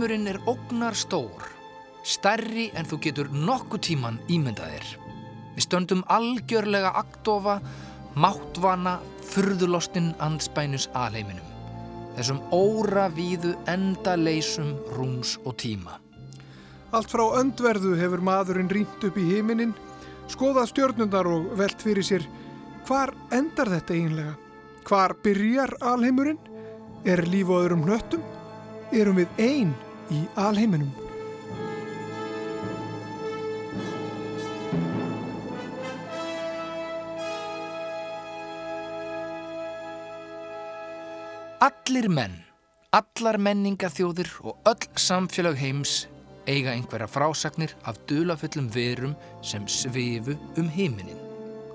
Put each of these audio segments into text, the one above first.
Alheimurinn er ógnar stór, stærri en þú getur nokkuð tíman ímyndaðir. Við stöndum algjörlega aktofa, máttvana, furðulostinn andspænus alheiminum. Þessum óra víðu enda leysum rúms og tíma. Allt frá öndverðu hefur maðurinn rýnt upp í heiminin, skoðað stjörnundar og velt fyrir sér hvar endar þetta eiginlega? Hvar byrjar alheimurinn? Er líf og öðrum hnöttum? erum við einn í alheiminum. Allir menn, allar menningaþjóðir og öll samfélag heims eiga einhverja frásagnir af dulafullum verum sem svifu um heiminin.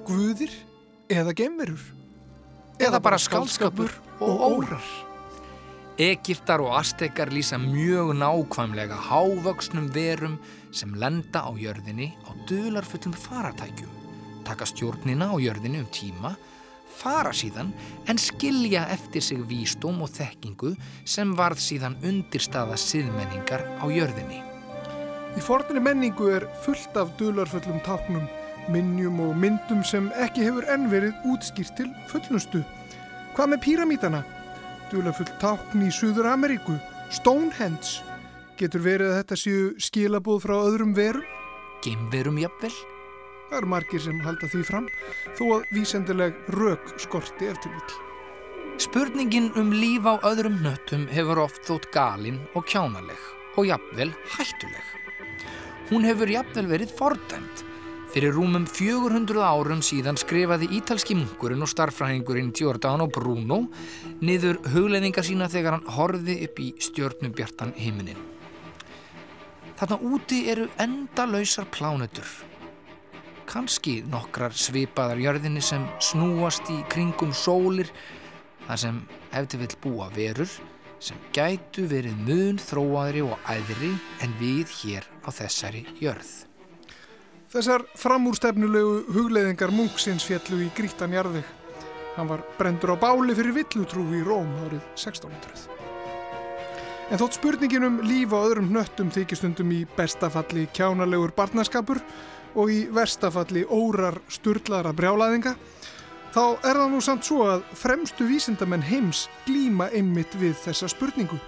Guðir eða gemverur? Eða, bara skálskapur og órar. Egiptar og Aztekar lýsa mjög nákvæmlega hávöksnum verum sem lenda á jörðinni á dölarfullum faratækjum, taka stjórnina á jörðinni um tíma, fara síðan en skilja eftir sig vísdóm og þekkingu sem varð síðan undirstaða siðmenningar á jörðinni. Í forninni menningu er fullt af dölarfullum táknum, minnjum og myndum sem ekki hefur enn verið útskýrt til fullnustu. Hvað með píramítana? Duðlafull tákn í Suður Ameríku, Stonehenge. Getur verið að þetta séu skilabóð frá öðrum verum? Gemverum jafnvel? Það eru margir sem halda því fram, þó að vísendileg rauk skorti eftir vill. Spurningin um líf á öðrum nöttum hefur oft þótt galinn og kjánaleg og jafnvel hættuleg. Hún hefur jafnvel verið fordæmt Fyrir rúmum 400 árum síðan skrifaði ítalski munkurinn og starfræðingurinn Giordano Bruno niður hugleðingar sína þegar hann horfi upp í stjórnubjartan heiminin. Þarna úti eru endalausar plánutur. Kanski nokkrar svipaðar jörðinni sem snúast í kringum sólir þar sem eftir vill búa verur sem gætu verið mun þróaðri og æðri en við hér á þessari jörð. Þessar framúrstefnulegu hugleiðingar munksins fjallu í grítan jarðvig. Hann var brendur á báli fyrir villutrú í Róm árið 1600. En þótt spurningin um líf á öðrum hnöttum þykistundum í bestafalli kjánalegur barnaskapur og í verstafalli órar sturðlara brjálaðinga, þá er það nú samt svo að fremstu vísindamenn heims glíma einmitt við þessa spurningu.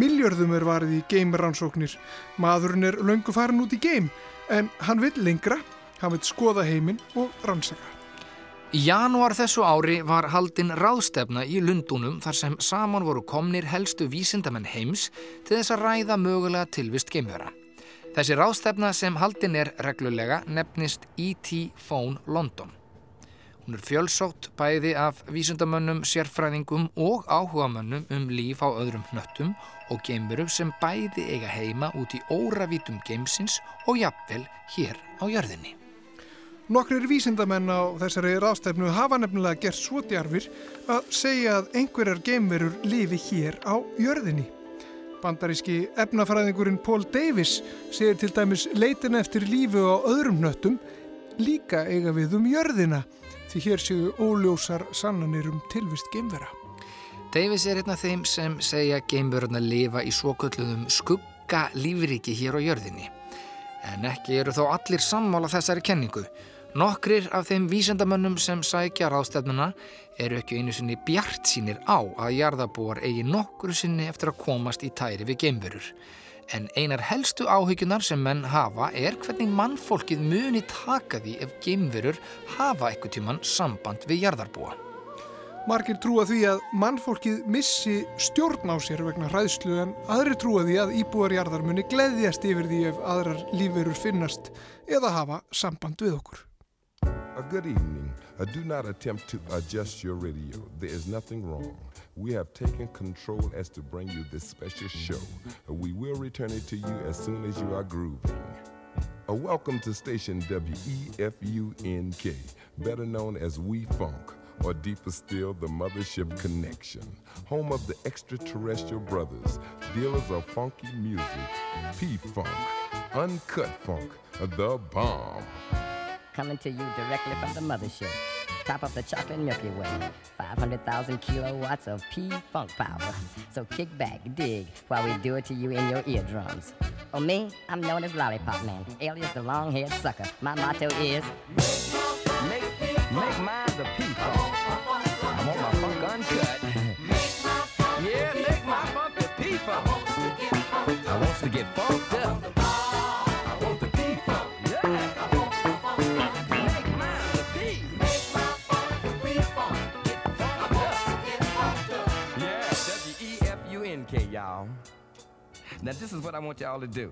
Miljörðum er varið í geimrannsóknir, maðurinn er löngu farin út í geim, en hann vil lengra, hann vil skoða heiminn og rannsaka. Í janúar þessu ári var haldinn ráðstefna í Lundunum þar sem saman voru komnir helstu vísindamenn heims til þess að ræða mögulega tilvist geimvera. Þessi ráðstefna sem haldinn er reglulega nefnist E.T. Phone London. Hún er fjölsótt bæði af vísundamönnum, sérfræðingum og áhugamönnum um líf á öðrum hnöttum og geimverum sem bæði eiga heima út í óravítum geimsins og jafnvel hér á jörðinni. Nokkrir vísindamenn á þessari rástefnu hafa nefnilega gert svo djarfir að segja að einhverjar geimverur lifi hér á jörðinni. Bandaríski efnafræðingurinn Paul Davis segir til dæmis leitin eftir lífu á öðrum hnöttum líka eiga við um jörðina því hér séu óljósar sannanir um tilvist geimvera. Davis er einn af þeim sem segja geimverðuna lifa í svokölluðum skugga lífriki hér á jörðinni. En ekki eru þó allir sammála þessari kenningu. Nokkrir af þeim vísendamönnum sem sækja ráðstefnuna eru ekki einu sinni bjart sínir á að jarðabúar eigi nokkru sinni eftir að komast í tæri við geimverur. En einar helstu áhyggjunar sem menn hafa er hvernig mannfólkið muni taka því ef geimverur hafa tíman samband við jarðarbúa. Margir trúa því að mannfólkið missi stjórn á sér vegna hræðslu en aðri trúa því að íbúarjarðar muni gleðjast yfir því ef aðrar lífverur finnast eða hafa samband við okkur. A good evening. Uh, do not attempt to adjust your radio. There is nothing wrong. We have taken control as to bring you this special show. Uh, we will return it to you as soon as you are grooving. A welcome to station WEFUNK, better known as We Funk, or deeper still, the Mothership Connection, home of the extraterrestrial brothers, dealers of funky music, P Funk, Uncut Funk, the bomb. Coming to you directly from the mothership. Top of the chocolate Milky Way. 500,000 kilowatts of P-Funk power. So kick back, dig, while we do it to you in your eardrums. Oh, me? I'm known as Lollipop Man, alias the long-haired sucker. My motto is... Make, make mine the P-Funk. The P. Yeah, W-E-F-U-N-K, y'all. Now, this is what I want y'all to do.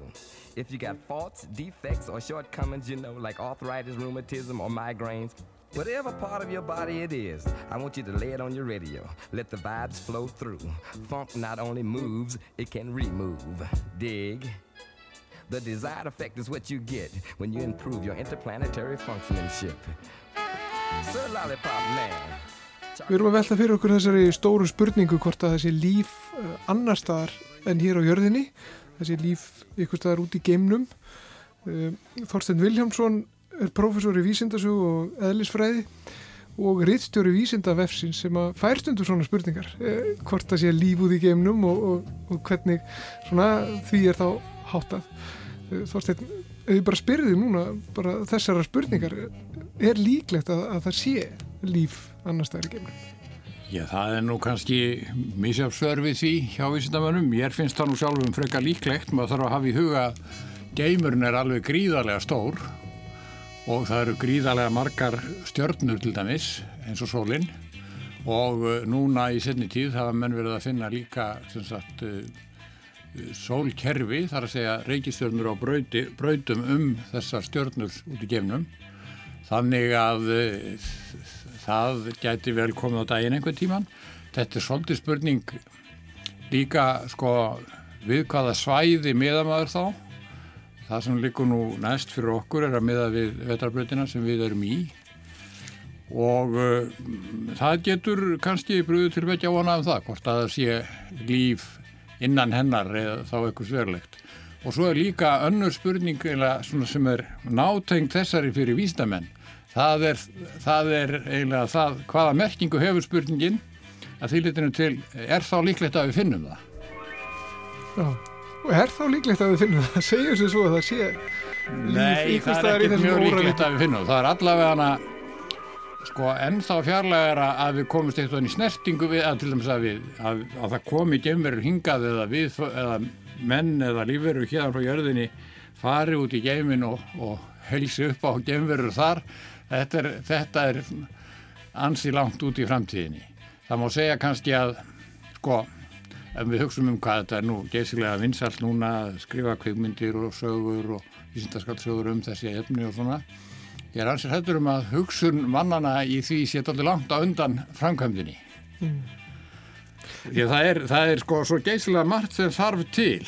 If you got faults, defects, or shortcomings, you know, like arthritis, rheumatism, or migraines, whatever part of your body it is, I want you to lay it on your radio. Let the vibes flow through. Funk not only moves, it can remove. Dig. The desired effect is what you get when you improve your interplanetary functionship. Sir Lollipop Man. Við erum að velta fyrir okkur þessari stóru spurningu hvort að þessi líf uh, annar staðar en hér á jörðinni, þessi líf ykkur staðar út í geimnum. Uh, Þorstein Viljámsson er prófessor í vísindasug og eðlisfræði og rittstjóri vísindavefsins sem að færstundur svona spurningar, uh, hvort það sé líf út í geimnum og, og, og hvernig svona, því er þá háttað. Uh, Þorstein, ég bara spyrði núna bara þessara spurningar, er líklegt að, að það sé líf annars staðar í geimnum? Já, það er nú kannski misjafsvör við því hjá vísindamönnum. Ég finnst það nú sjálfum frekar líklegt. Maður þarf að hafa í huga geimurinn er alveg gríðarlega stór og það eru gríðarlega margar stjörnur til dæmis eins og sólinn og uh, núna í setni tíð hafa menn verið að finna líka sagt uh, sólkerfi, þar að segja reykistjörnur á brauti, brautum um þessar stjörnur út í geimnum þannig að uh, það gæti vel komið á daginn einhvern tíman. Þetta er svolítið spurning líka sko við hvaða svæði miðamaður þá. Það sem likur nú næst fyrir okkur er að miða við vetarbröðina sem við erum í og uh, það getur kannski brúið til vekja vona um það hvort að það sé líf innan hennar eða þá eitthvað sverlegt. Og svo er líka önnur spurning sem er nátengt þessari fyrir vísdamenn Það er, það er eiginlega það hvaða merkingu hefur spurningin að því litinu til er þá líklegt að við finnum það? Já, er þá líklegt að við finnum það? Segjum sér svo að það sé Nei, það er ekkert mjög líklegt að við finnum það. Er allavega hana sko ennþá fjarlægara að við komumst eitthvað í snertingu við að til dæmis að, við, að, að það komi gemverur hingað eða, við, eða menn eða lífverur hérna frá jörðinni fari út í geimin og, og helsi upp á gemverur þar Þetta er, þetta er ansi langt út í framtíðinni. Það má segja kannski að, sko, ef við hugsaum um hvað þetta er nú geysilega vinsalt núna að skrifa kvikmyndir og sögur og vísindaskallsögur um þessi efni og svona. Ég er ansið hættur um að hugsun mannana í því sétt allir langt á undan framkvæmdini. Mm. Það, er, það er sko svo geysilega margt sem þarf til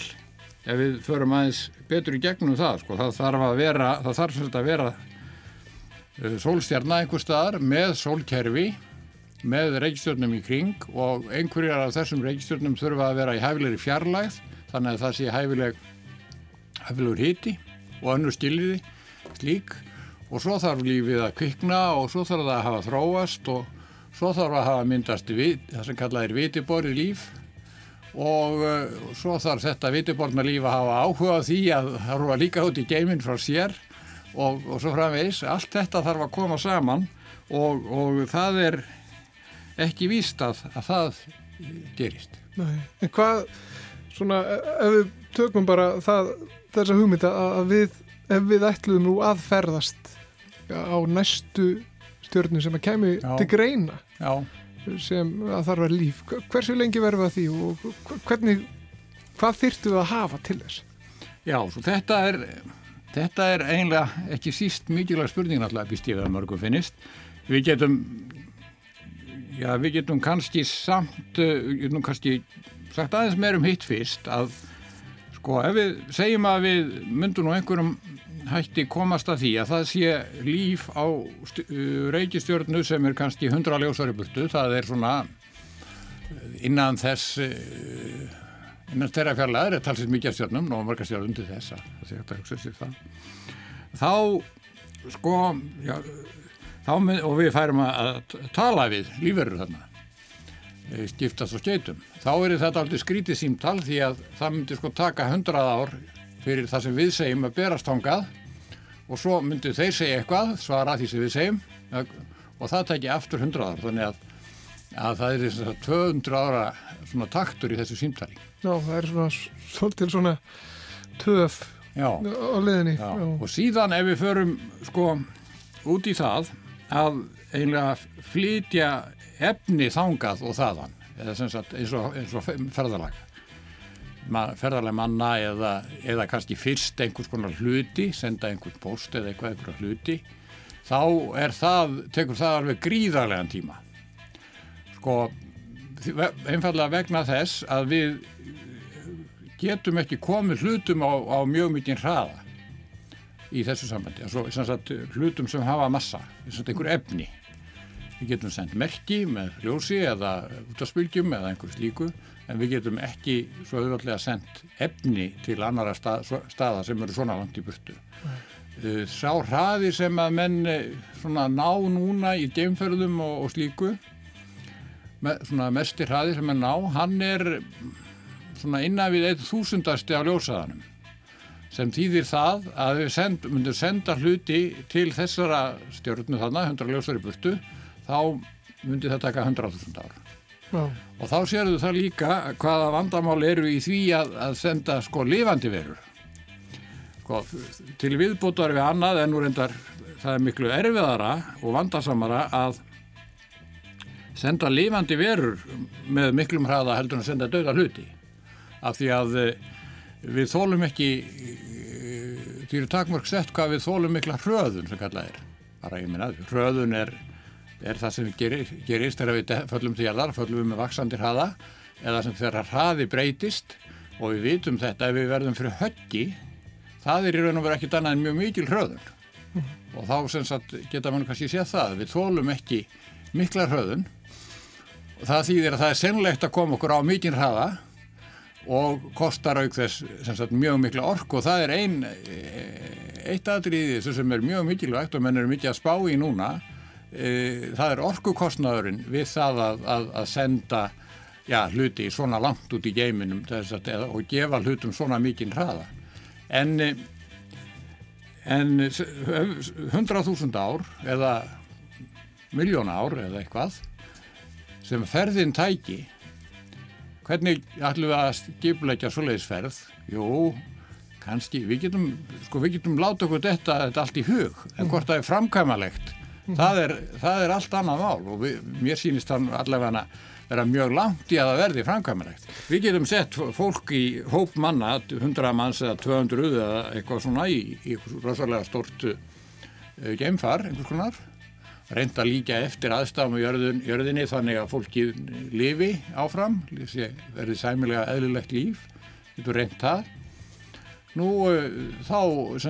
ef við förum aðeins betur í gegnum það. Sko. Það þarf að vera, það þarf svolítið að vera sólstjarnar einhver staðar með sólkerfi með reykistjörnum í kring og einhverjar af þessum reykistjörnum þurfa að vera í hæfilegri fjarlægð þannig að það sé hæfileg hæfilegur hiti og önnur skiljiði slík. Og svo þarf lífið að kvikna og svo þarf það að hafa þróast og svo þarf að hafa myndast það sem kallað er vitiborið líf. Og uh, svo þarf þetta vitiborna líf að hafa áhuga á því að það að líka út í geiminn frá sér og, og svo framvegs, allt þetta þarf að koma saman og, og það er ekki víst að, að það gerist. Nei, en hvað, svona, ef við tökum bara það, þessa hugmynda að við, ef við ætluðum nú að ferðast á næstu stjórnum sem að kemi Já. til greina Já. sem að þarf að líf, hversu lengi verður það því og hvernig, hvað þyrtu það að hafa til þess? Já, svo þetta er Þetta er einlega ekki síst mikilvæg spurning náttúrulega býst ég að mörgum finnist. við getum já, við getum kannski samt, við getum kannski sagt aðeins meirum hitt fyrst að sko, ef við segjum að við myndum nú einhverjum hætti komast að því að það sé líf á reykistjórnu sem er kannski 100 ljósari burtu, það er svona innan þess innan þeirra fjarlæðir er talsið mikið stjórnum og margar stjórnum til þess að það sé hægt að hugsa sér það. Þá sko já, með, og við færum að, tala við lífverður þarna. Skiptast og skeitum þá er þetta aldrei skrítið símtal því að það myndi sko taka hundrað ár fyrir það sem við segjum að berast hangað og svo myndi þeir segja eitthvað svara því sem við segjum og það tekja aftur hundrað ár. Þannig að, að það er þess að 200 ára svona taktur í þessu símtali. Já, það er svona svolítil svona töf á leðinni og síðan ef við förum sko út í það að einlega flytja efni þangað og þaðan. Sagt eins og, og ferðalag. Ferðaleg manna eða, eða kannski fyrst einhvers konar hluti senda einhvern post eða eitthvað einhverja hluti þá það, tekur það alveg gríðarlegan tíma. Sko einfallega vegna þess að við getum ekki komið hlutum á, á mjög mikið hraða í þessu sambandi, altså, sagt, hlutum sem hafa massa, einhver efni. Við getum sendt merki með ljósi eða út af spilgjum eða einhver slíku, en við getum ekki svo auðvitað sendt efni til annara stað, staða sem eru svona langt í burtu. Sá hraði sem að menn svona ná núna í geimferðum og, og slíku með, svona mestir hraði sem menn ná, hann er svona innan við eitt þúsundasti á ljósaðanum sem þýðir það að við send, myndum senda hluti til þessara stjórnu þarna, 100 ljósar í burtu, þá myndi það taka 100.000 ár. Já. Og þá séu það líka hvaða vandamál eru í því að, að senda sko lifandi verur. Sko, til viðbútar við annað en nú reyndar það er miklu erfiðara og vandarsamara að senda lifandi verur með miklum hraða heldur en að senda döða hluti. Af því að við þólum ekki því eru takmörg sett hvað við þólum mikla hröðun sem kallað er. Bara ég minna, hröðun er, er það sem gerir, gerist þegar við föllum til jarðar, föllum við með vaksandi hraða eða sem þegar hraði breytist. Og við vitum þetta ef við verðum fyrir höggi það er í raun og veru ekkit annað en mjög mikil hröðun. Mm. og þá sem sagt geta mann kannski séð það við þólum ekki mikla hröðun. Og það þýðir að það er senlegt að koma okkur á mikil hraða og kostar auk þess sagt, mjög mikla ork og það er ein, eitt aðriði þessu sem er mjög mikilvægt og menn eru mikið að spá í núna. E, það er orkukostnaðurinn við það að, að, að senda já, hluti svona langt út í geiminum að, og gefa hlutum svona mikinn hraða. En en 100.000 ár eða miljón ár eða eitthvað sem ferðin tæki Hvernig ætlum við að skipleggja svoleiðisferð? Jú, kannski, við getum, sko, við getum láta okkur þetta, þetta allt í hug, en hvort það er framkvæmalegt, mm. það, er, það er allt annað mál og við, mér sýnist það allavega að vera mjög langt í að það verði framkvæmalegt. Við getum sett fólk í hóp manna, 100 manns eða 200 eða eitthvað svona í, í rosalega stort uh, geimfar, einhvers konar, reynda líka eftir aðstafum á jörðin, jörðinni þannig að fólki lifi áfram, verði sæmilega eðlilegt líf, getur reynd það. Nú eh, þá,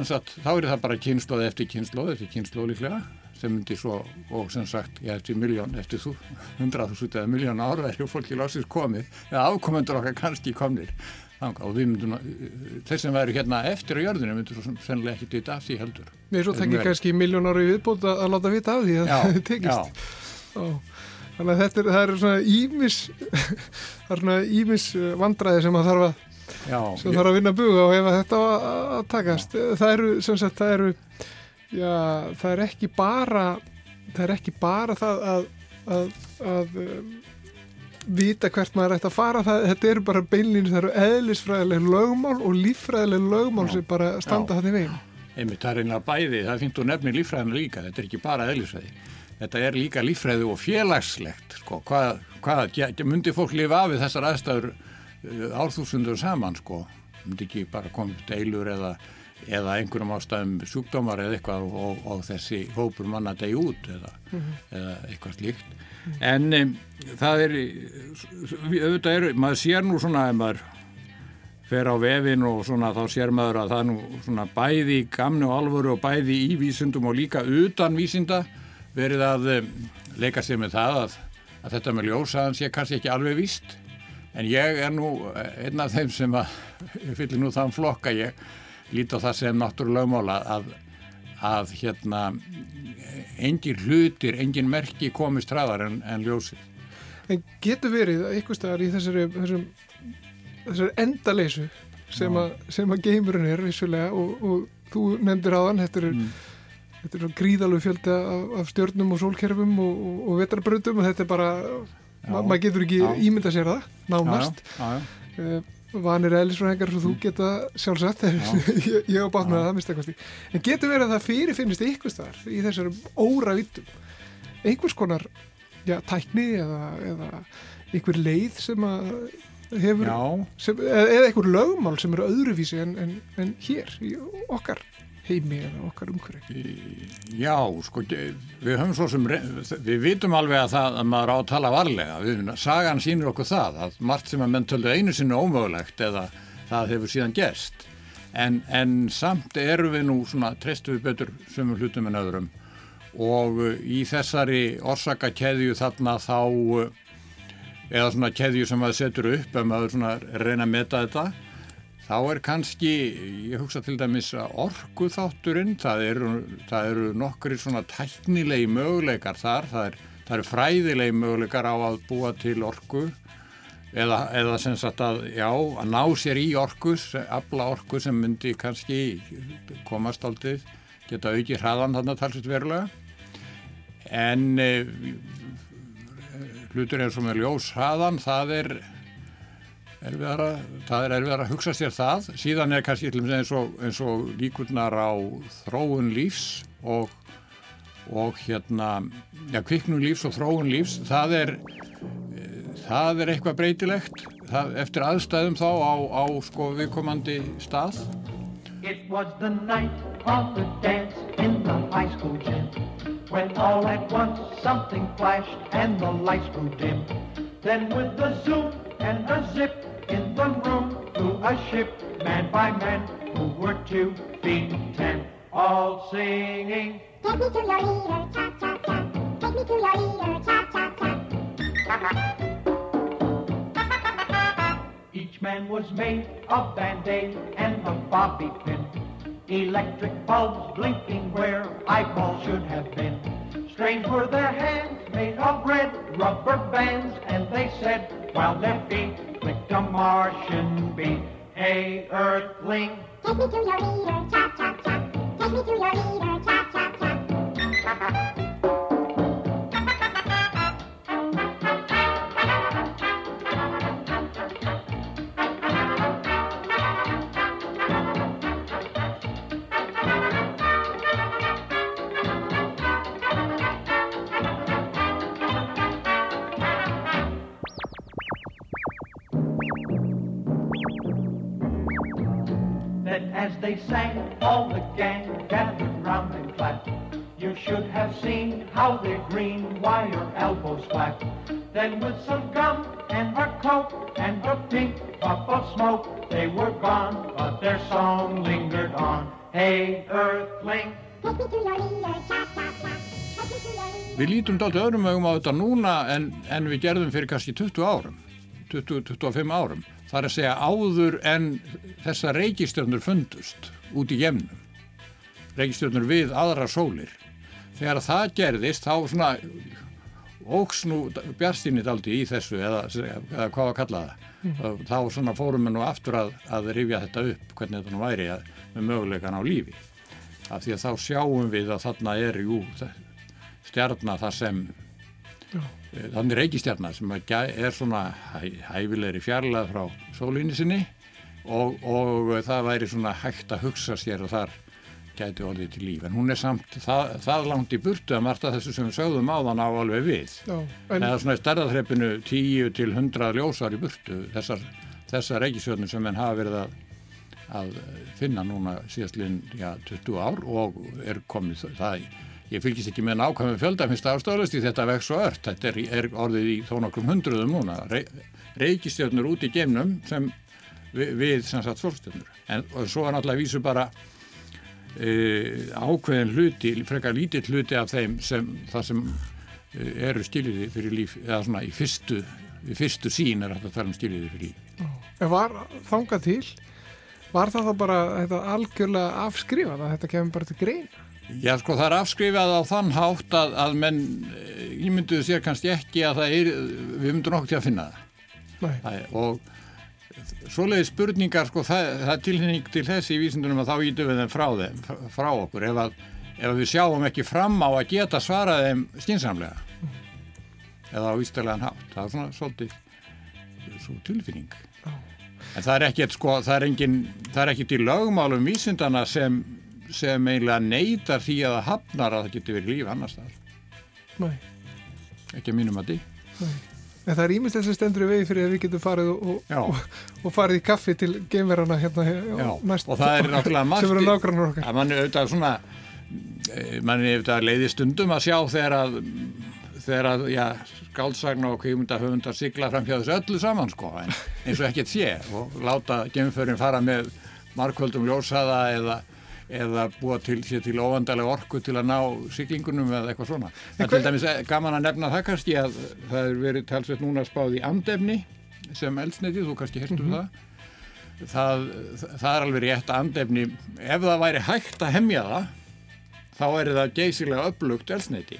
sagt, þá er það bara kynnslóð eftir kynnslóð, eftir kynnslóð líklega, sem myndir svo, og sem sagt, ég eftir miljón, eftir þú, hundraðúsut eða miljón ára er hjá fólki lásins komið, eða ákomendur okkar kannski komnir þanga og við myndum, þeir sem væri hérna eftir á jörðinu myndur svo sennilega ekki vita af því heldur. Nei, svo tekir kannski miljón ári viðbútt að, að láta vita af því að það tekist. Ó, þannig að þetta er, það er svona ímis, það er svona ímis uh, vandræði sem að þarf að, já, sem þarf að vinna að buga og hefa þetta að, að takast. Já. Það eru, sem sagt, það eru, já, það er ekki bara, það er ekki bara það að, að, að vita hvert maður ætti að fara. Það, þetta eru bara beinlýnir, það eru eðlisfræðileg lögmál og líffræðileg lögmál já, sem bara standa það í veginn einmitt, það er einlega bæði, það finnst þú nefnir líffræðinu líka, þetta er ekki bara eðlisfræði. Þetta er líka líffræði og félagslegt sko, hvað, hvað myndi fólk lifa af við þessar aðstæður uh, árþúsundur saman sko, myndi ekki bara koma upp deilur eða, eða einhverjum ástæðum sjúkdómar eða eitthvað og, og þessi hópur manna degi út eða, mm -hmm. eða eitthvað slíkt. En um, það er, auðvitað er, maður sér nú svona ef maður fer á vefin og svona þá sér maður að það er nú svona bæði í gamnu alvöru og bæði í vísindum og líka utan vísinda verið að um, leika sér með það að, að þetta með ljósaðan sé kannski ekki alveg víst. En ég er nú einn af þeim sem að, fyllir nú þann flokka ég líti á það sem náttúrulega lögmála að, að hérna engin hlutir, engin merki komist hraðar en, en ljósið. En getur verið eitthvað staðar í þessari, þessari, þessari endaleysu sem, a, sem að geymurinn er vissulega og, og þú nefndir þann, þetta er mm. Þetta er gríðalög fjölda af, af stjórnum og sólkerfum og, og, og vetarbröndum og þetta er bara, ma maður getur ekki já. ímynda sér það, nánast. Já, já, uh, vanir eðlisfræðingar svo þú mm. geta sjálfsagt ég, ég bátt með það mista eitthvað en getur verið að það fyrirfinnist ykkur starf í þessari óra vittum einhvers konar já, tækni eða, eða einhver leið sem að hefur sem, eða einhver lögmál sem eru öðruvísi en, en, en hér í okkar heimi eða okkar umhverju Já, sko, við höfum svo sem við vitum alveg að það að maður á að tala varlega, við, sagan sínur okkur það að margt sem að menn töldu einu sinni ómögulegt eða það hefur síðan gerst. En, en samt eru við nú svona, trestu við betur sömum hlutum en öðrum. Og í þessari orsakakeðju þarna þá eða svona keðju sem maður setur upp ef maður svona reyna að meta þetta þá er kannski, ég hugsa til dæmis að orgu þátturinn, það eru, eru nokkri svona tæknilegi möguleikar þar, það, er, eru fræðilegi möguleikar á að búa til orgu eða, eða sem sagt að, já, að ná sér í orgu, abla orgu sem myndi kannski komast aldrei, geta auki hraðan þarna talsist verulega, en e, hlutur eins og með ljós hraðan, það er erfiðara, það er erfiðara að hugsa sér það. Síðan er kannski eins og, eins og líkurnar á þróun lífs og, og hérna ja, kviknum lífs og þróun lífs það er það er eitthvað breytilegt. Það, eftir aðstæðum þá á, á sko viðkomandi stað. It was the night of the dance in the high school gym When all at once something flashed and the lights grew dim. Then with the zoom and the zip in the room to a ship manned by men who were two feet ten, all singing. Take me to your leader, cha cha cha. Take me to your leader, cha cha cha. Each man was made of band-aid and a bobby pin. Electric bulbs blinking where eyeballs should have been. Strange were their hands made of red rubber bands, and they said, while their feet clicked a Martian beat. Hey, Earthling. Take me to your leader, cha cha cha. Take me to your leader, cha cha cha. green wire elbows flapped. Then with some gum and a coke and a pink puff of smoke, they were gone, but their song lingered on. Hey, Earthling. Við lítum dálta öðrum vegum á þetta núna en, en við gerðum fyrir kannski 20 árum, 20-25 árum. Það er að segja áður en þessa reykistjörnur fundust út í gemnum. Reykistjörnur við aðra sólir. Þegar það gerðist þá svona óks nú bjartstínit aldrei í þessu eða, eða hvað að kalla það. Mm. Þá svona fórum við nú aftur að, að rifja þetta upp hvernig þetta nú væri að, með möguleikan á lífi. Af því að þá sjáum við að þarna er jú stjarnar það sem Já. Eh, þannig reykistjarnar sem er svona hæ, hæfilegri fjarlæð frá sólinni sinni og, og það væri svona hægt að hugsa sér og þar gæti orðið til líf. En hún er samt það, það langt í burtu að marta þessu sem við sögðum á þann á alveg við. Já, en... eða svona í starðarþreppinu 10 til 100 ljósar í burtu þessar, þessar reykistjarnar sem henn hafa verið að, að finna núna síðastlinn já, 20 ár og er komið það ég fylgist ekki með nákvæmum fjölda finnst það ástöðlust í þetta vex og ört. Þetta er, er orðið í þó nokkrum hundruðum núna. Re, reykistjörnur út í geimnum sem við, við sem sagt solstjörnur en svo er náttúrulega vísu bara ákveðin hluti frekar lítill hluti af þeim sem það sem e, eru skiljiði fyrir líf eða svona í fyrstu í fyrstu sín er þetta að tala um skiljiði fyrir líf. En var þangað til var það þá bara þetta algjörlega afskrifað að þetta kemur bara til grein? Já sko það er afskrifað á þann hátt að, að menn ímynduðu sér kannski ekki að það er við myndum nokkuð til að finna það, það og svoleiði spurningar sko það, það tilhenning til þessi í vísindunum að þá ítum við þeim frá, þeim, frá okkur. Ef, að, ef við sjáum ekki fram á að geta svarað þeim skinsamlega eða á ístæðlegan hátt. Það er svona svolítið svo tilfinning. En það er ekkert sko það er, engin, það er ekkert í lögmálum vísindana sem sem eiginlega neytar því að það hafnar að það getur verið líf annars þar Nei. ekki að mínum að því En það er þess að stendur í vegi fyrir að við getum farið og, og, og farið í kaffi til geimverana hérna Já, næst, og það er náttúrulega margt sem að mann auðvitað svona eh, mann auðvitað leiði stundum að sjá þegar að þegar að, já, skáldsagna og kvímynda höfundar sigla fram hjá þessu öllu saman sko, en eins og ekkert sé. Og láta geimförin fara með markvöldum ljósaða eða eða búa til, til óvandalega orku til að ná siglingunum eða eitthvað svona. Það er til dæmis eh, gaman að nefna það kannski að það er verið talsveit núna spáð í andefni sem eldsneiti, þú kannski herstum mm -hmm. það. það. Það er alveg rétt að andefni, ef það væri hægt að hemja það, þá er það geysilega upplugt eldsneiti.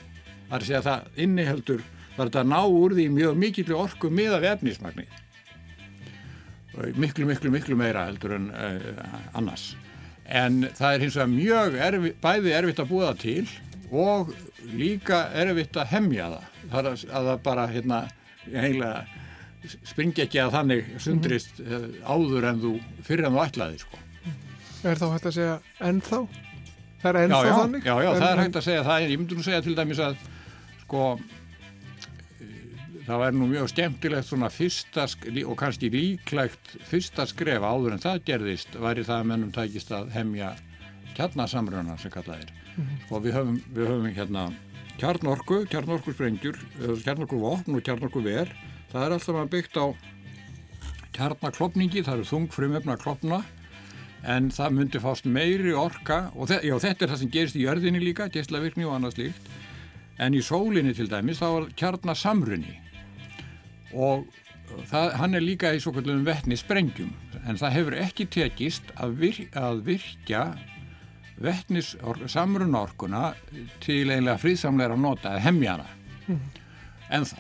Það er að segja að það inniheldur, það er að ná úr því mjög mikilvæg orku miða við efnismagnir. Miklu, miklu, miklu meira heldur en uh, annars en það er hins vegar mjög erfi, bæði erfitt að búa það til og líka erfitt að hemja það það er að það bara hérna heila springi ekki að þannig sundrist mm -hmm. áður en þú fyrir en þú ætlaði sko. Er þá hægt að segja ennþá? Það er ennþá já, já, þannig? Já, já, það er hægt að segja það ég myndi nú segja til dæmis að sko það væri nú mjög skemmtilegt svona fyrsta og kannski líklægt fyrsta skref áður en það gerðist væri það að mennum tækist að hemja kjarnasamröna sem kallað er. Mm -hmm. og við höfum, við höfum hérna kjarnorku, kjarnorku sprengjur kjarnorku vopn og kjarnorku ver það er alltaf byggt á kjarnaklopningi, það eru þung frumöfna klopna en það myndi fást meiri orka og já, þetta er það sem gerist í jörðinni líka, gæstlavirkni og annað slíkt. En í sólinni til dæmis þá var kjarnasamrunni og það, hann er líka í svo kallum vettni sprengjum. En það hefur ekki tekist að, vir, að virkja vettnis samrunorkuna til einlega fríðsamleira nota að hemja hana mm. en þá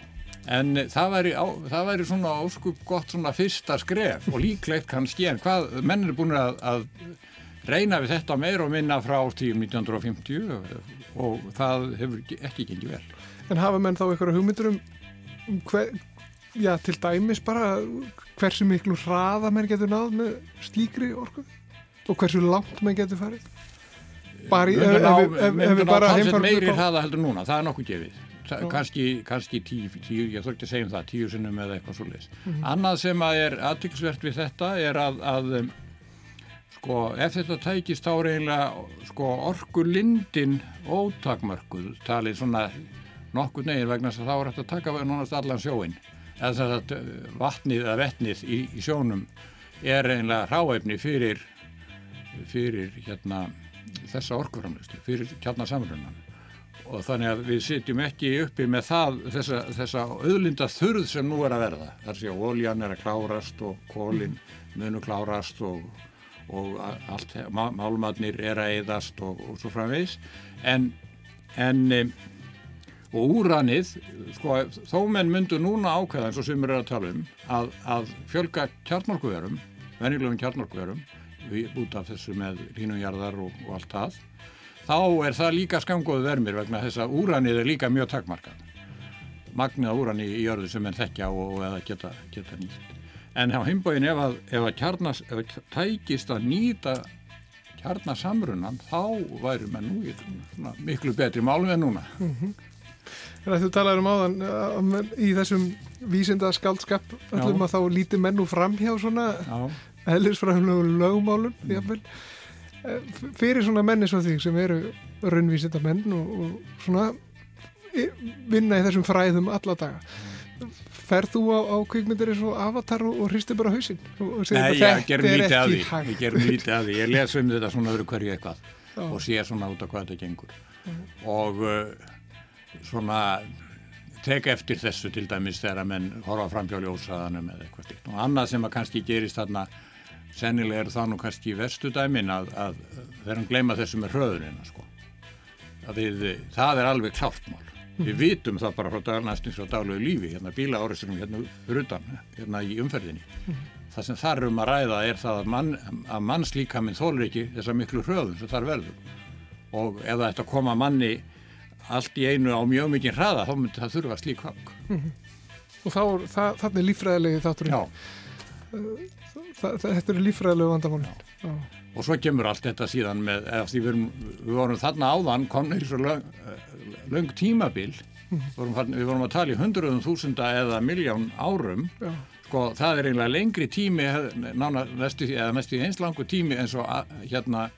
en það væri, á, það væri svona óskup gott svona fyrsta skref og líklegt kannski en hvað menn er búin að, að reyna við þetta meir og minna frá tíum 1950 og það hefur ekki gengið vel. En hafa menn þá eitthvað hugmyndur um hver, já, til dæmis bara hversu miklu hraða menn getur náð með slíkri orku og hversu langt menn getur farið. Bara ef, við bara heimfærum meiri hraða heldur núna, það er nokkuð gefið. Kannski, kannski tíu, tíu, ég þurfti að segja um það tíu sinnum eða eitthvað svolítið mm -hmm. annað sem að er aðtryggksvert við þetta er að, að um, sko, ef þetta tækist þá reynilega sko, orku lindin ótakmörkuð talið svona nokkur negin vegna þess að þá er þetta að taka allan sjóin eða þess að vatnið eða vettnið í, í sjónum er einlega ráefni fyrir, fyrir hérna, þessa orkuframlustu, fyrir kjarnasamrunan og þannig að við sitjum ekki uppi með það, þessa, þessa auðlinda þurð sem nú er að verða. Þar séu að oljan er að klárast og kólinn munu klárast og, og allt, málmadnir er að eðast og, og svo framvegs en, en og úrannið, sko, þó menn myndu núna ákveða eins og sem er að tala um að, að fjölga kjarnorkuverum, venjulegum kjarnorkuverum út af þessu með línumjarðar og, og allt það þá er það líka skamgóðu vermir vegna þess að úrannið er líka mjög takmarkað. Magnið á úranni í jörðu sem enn þekkja og, og eða geta, geta nýtt. En á heimbóin ef að, ef að kjarnas, ef að tækist að nýta kjarnasamrunan þá væri menn nú í miklu betri málum en núna. Mm -hmm. Að þú talaður um áðan í þessum vísinda skaldskap öllum Já. að þá líti menn nú fram hjá svona Já. eðlisfræðumlegu lögumálum jafnvel, eh, fyrir svona menni svo því sem eru raunvísita menn og, og svona vinna í þessum fræðum alla daga Ferð þú á, á kvikmyndir eins og avatar og, og hristi bara hausinn? Nei, ég ger mítið að því ég ger mítið að því, ég les um þetta svona öðru hverju eitthvað Já. og sé svona út af hvað þetta gengur Já. og uh, svona teka eftir þessu til dæmis þegar að menn horfa fram hjá ljósaðanum eða eitthvað stíkt og annað sem að kannski gerist þarna sennilega er það nú kannski í vestu dæmin að, að hann gleyma þessu með hröðunina sko. við, það er alveg kláftmál mm. við vitum það bara frá næstum frá daglegu lífi hérna bílaáristunum hérna rutan hérna í umferðinni mm. það sem þar um að ræða er það að, mann, að mannslíkaminn þólur ekki þessa miklu hröðun sem þar verður og ef það ætti að koma manni allt í einu á mjög mikið hraða þá myndi það þurfa slík hang mm -hmm. og þá, það, þannig lífræðilegi þátturinn. Já. Það, það, þetta eru lífræðilegu vandamálin. Og svo kemur allt þetta síðan með við, við vorum þarna áðan komnir svo löng, löng tímabil. Mm -hmm. vorum, við vorum að tala í hundruðum þúsunda eða miljón árum. Já. sko það er eiginlega lengri tími nána mestu, eða mestu eins langu tími eins og hérna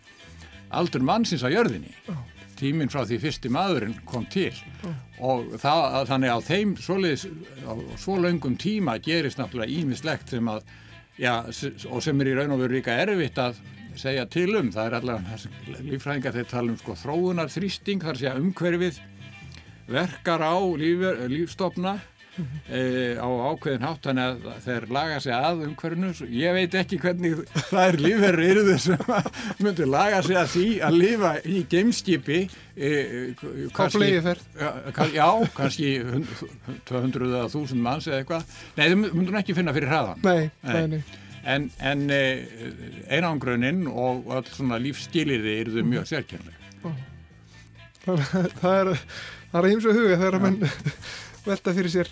aldur mannsins á jörðinni. Já tíminn frá því fyrsti maðurinn kom til mm. og það, þannig að þeim svoleiðis, á svo laungum tíma gerist náttúrulega ímislegt sem að, já, og sem er í raun og veru líka erfitt að segja til um, það er allavega lífræðingar þeir tala um sko þróunar þrýsting, þar sé að umhverfið verkar á líf, lífstofna e, á ákveðin hátt þannig að þeir laga sig að umhverfinu. Ég veit ekki hvernig það er lífverður yfir þessum myndur laga sig að því að lifa í geimskipi e, kannski, já, kannski 200 eða 1000 manns eða eitthvað. Nei, þau myndur ekki finna fyrir hraðan nei, nei, nei En, en e, einangruninn og all svona lífsskiliði eru þau mjög sérkjörlega. Það, það er að og huga þegar að menn velta fyrir sér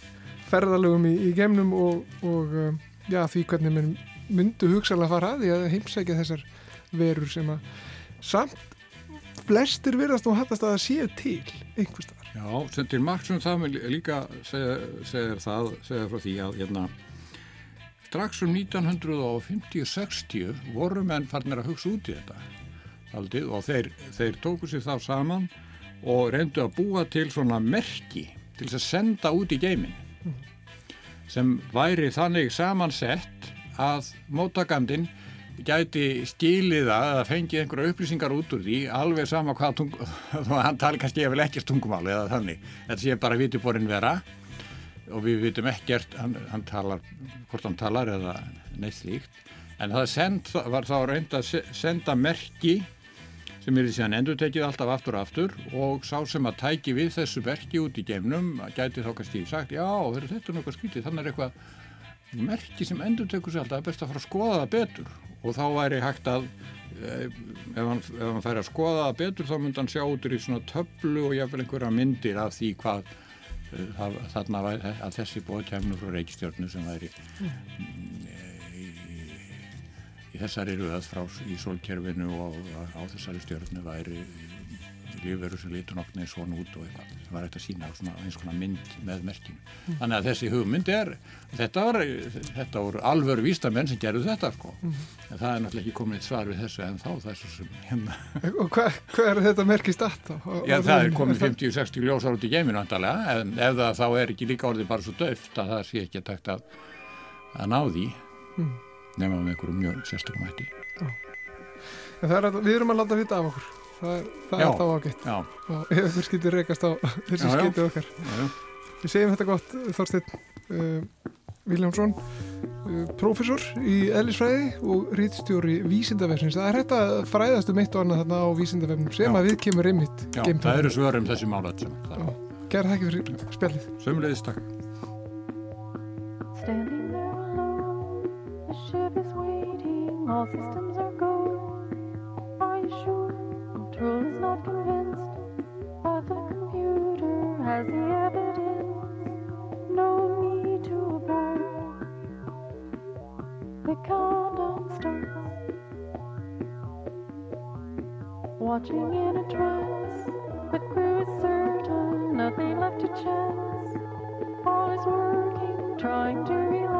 ferðalögum í, í gemnum og, og um, já, því hvernig mann myndu hugsalega fara að því að heimsækja þessar verur sem að samt flestir virðast og hattast að það sé til einhver staðar. Já, til marg sem það líka segja, segja það, segja frá því að hérna strax um 1950-60 voru menn farnir að hugsa út í þetta aldrei og þeir, þeir tóku sér þá saman og reyndu að búa til svona merki til þess að senda út í geimin sem væri þannig samansett að móttakandin gæti stíliða eða fengið einhverja upplýsingar út úr því alveg sama hvað tung hann tali kannski ef vel ekkert tungumáli eða þannig. Þetta sé bara vitiborinn vera og við vitum ekkert hann, hann talar, hvort hann talar eða neitt slíkt. En það send, var þá reynd að senda merki sem er í síðan endur tekið alltaf aftur og aftur og sá sem að tæki við þessu verki út í geimnum gæti þá kannski sagt já þetta er náttúrulega skritið þannig er eitthvað merki sem endur tekur sér alltaf best að fara að skoða það betur. Og þá væri hægt að eh, ef hann, ef hann færi að skoða það betur þá myndi hann sjá út í svona töflu og jáfnvel einhverja myndir af því hvað eh, þarna væri að þessi bóð kemur frá reykstjórnu sem væri mm þessari röð frá í sólkerfinu og á þessari stjórnu væri lífveru sem lítur nokkni svona út og eitthvað sem var eftir að sína svona eins konar mynd með merkinu. Mm. Þannig að þessi hugmynd er, þetta var, þetta voru alvöru vístamenn sem gerðu þetta sko. Mm. En það er náttúrulega ekki komin eitt svar við þessu en þá þessu sem hérna. Og hvað hva er þetta merkist allt? Já það er komin 50-60 ljósar út í geiminu andalega en ef það þá er ekki líka orðið bara svo döft að það sé ekki að takta að ná því. Mm nema með einhverju mjög sérstökum hætti. Er, Við erum að landa að vita af okkur. Það er, það er þá ágætt. Og ef þau skiltir rekast á þessi skilti okkar. Já, já. Við segjum þetta gott Þorstein uh, Viljámsson uh, professor í ellisfræði og rítstjóri vísindavefnins það er hægt að fræðast um eitt og annað þarna á vísindavefnum sem já. að við kemur Já, það eru svörum þessi málat Gerð það ekki fyrir spjallið. Sömulegðist takk all systems are go. Are you sure? Control is not convinced, but the computer has the evidence. No need to abort. The countdown starts. Watching in a trance, the crew is certain nothing left to chance. All is working, trying to relax.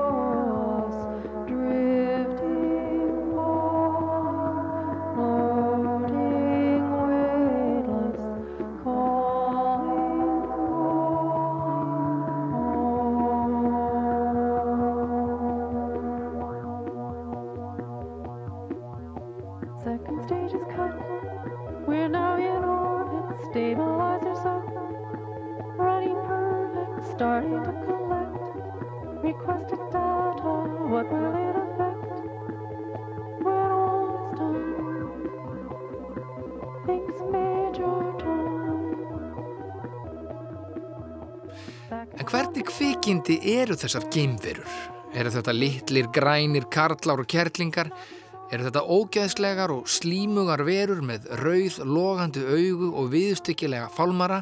me kvikindi eru þessar geimverur? Eru þetta litlir, grænir, karlar og kerlingar? Eru þetta ógeðslegar og slímugar verur með rauð, logandi augu og viðstykkilega fálmara?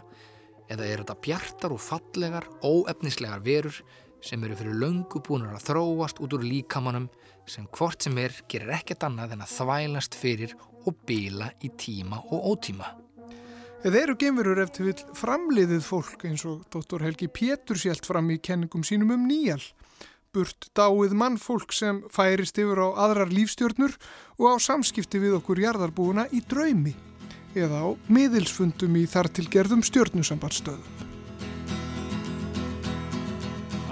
Eða eru þetta bjartar og fallegar, óefnislegar verur sem eru fyrir löngu búinur að þróast út úr líkamannum sem hvort sem er gerir ekkert annað en að þvælast fyrir og bila í tíma og ótíma? Eða eru gemverur eftir vil framliðið fólk eins og Dr. Helgi Pétur sjælt fram í kenningum sínum um nýjal. Burt dáið mannfólk sem færist yfir á aðrar lífstjörnur og á samskipti við okkur jarðarbúuna í draumi eða á miðilsfundum í þartilgerðum stjörnusambandstöðum.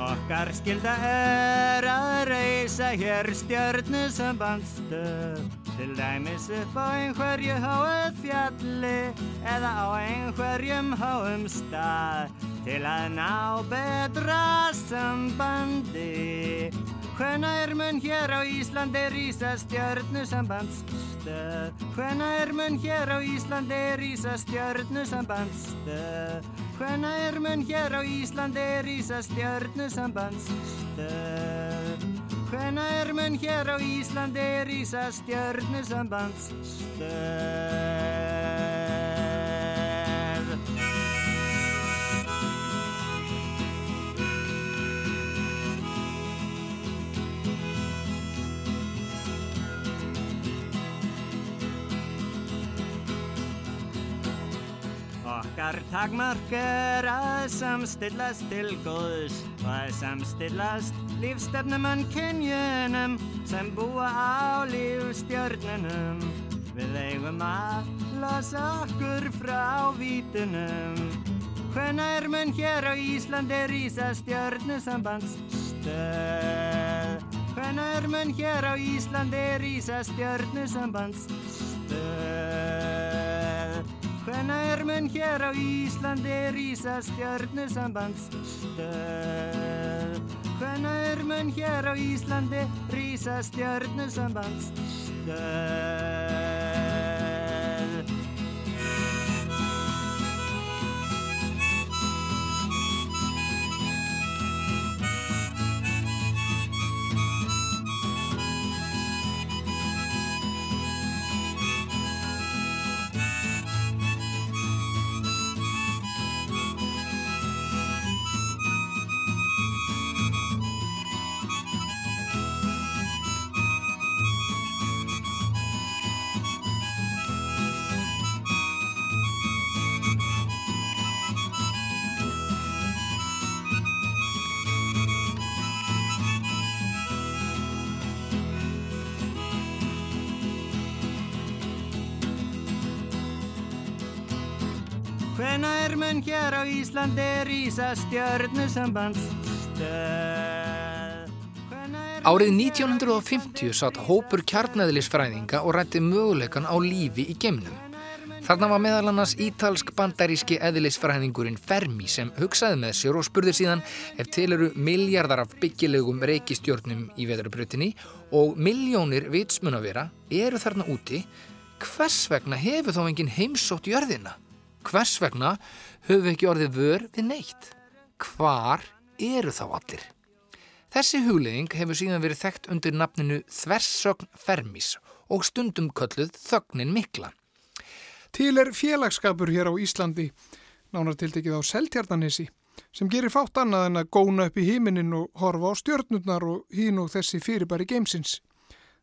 Okkar skilda er að reysa hér stjörnusambandstöð Til dæmis upp á einhverju háið fjalli eða á einhverjum háum stað Til að ná betra sambandi. Hvenna er mun hér á Íslandi rísa stjörnusambandstöð Hvenna er mun hér á Íslandi rísa stjörnusambandstöð Hvenna er mun hér á Íslandi rísa stjörnusambandstöð Hvenna er mun hér á Íslandi rísa stjörnusambandstöð Okkar takmark er að samstillast til góðs og að samstillast lífstefnum en kynjunum sem búa á lífstjörnunum. Við eigum að losa okkur frá vítunum. Hvenna er mun hér á Íslandi rísa stjörnusambandstöð? Hvenna er mun hér á Íslandi rísa stjörnusambandstöð? Hvenna er mun hér á Íslandi rísa stjörnusambandstöð? Hvenna er mun hér á Íslandi rísa stjörnusambandstöð? Er mun hér á Íslandi rísa stjörnusambandstöð? Árið 1950 satt hópur kjarnæðilisfræðinga og rætti möguleikan á lífi í geimnum. Þarna var meðal annars ítalsk bandaríski eðilisfræðingurinn Fermi sem hugsaði með sér og spurði síðan ef til eru miljardar af byggilegum reykistjórnum í veðurbrötinni og miljónir vitsmunavera eru þarna úti, hvers vegna hefur þá engin heimsótt jörðina? Hvers vegna höfum við ekki orðið vör við neitt? Hvar eru þá allir? Þessi hugleðing hefur síðan verið þekkt undir nafninu Þversögn Fermis og stundum kölluð Þögnin Mikla. Til er félagskapur hér á Íslandi, nánar tiltekið á Seltjarnanessi, sem gerir fátt annað en að góna upp í híminin og horfa á stjörnurnar og hín og þessi fyrirbæri geimsins.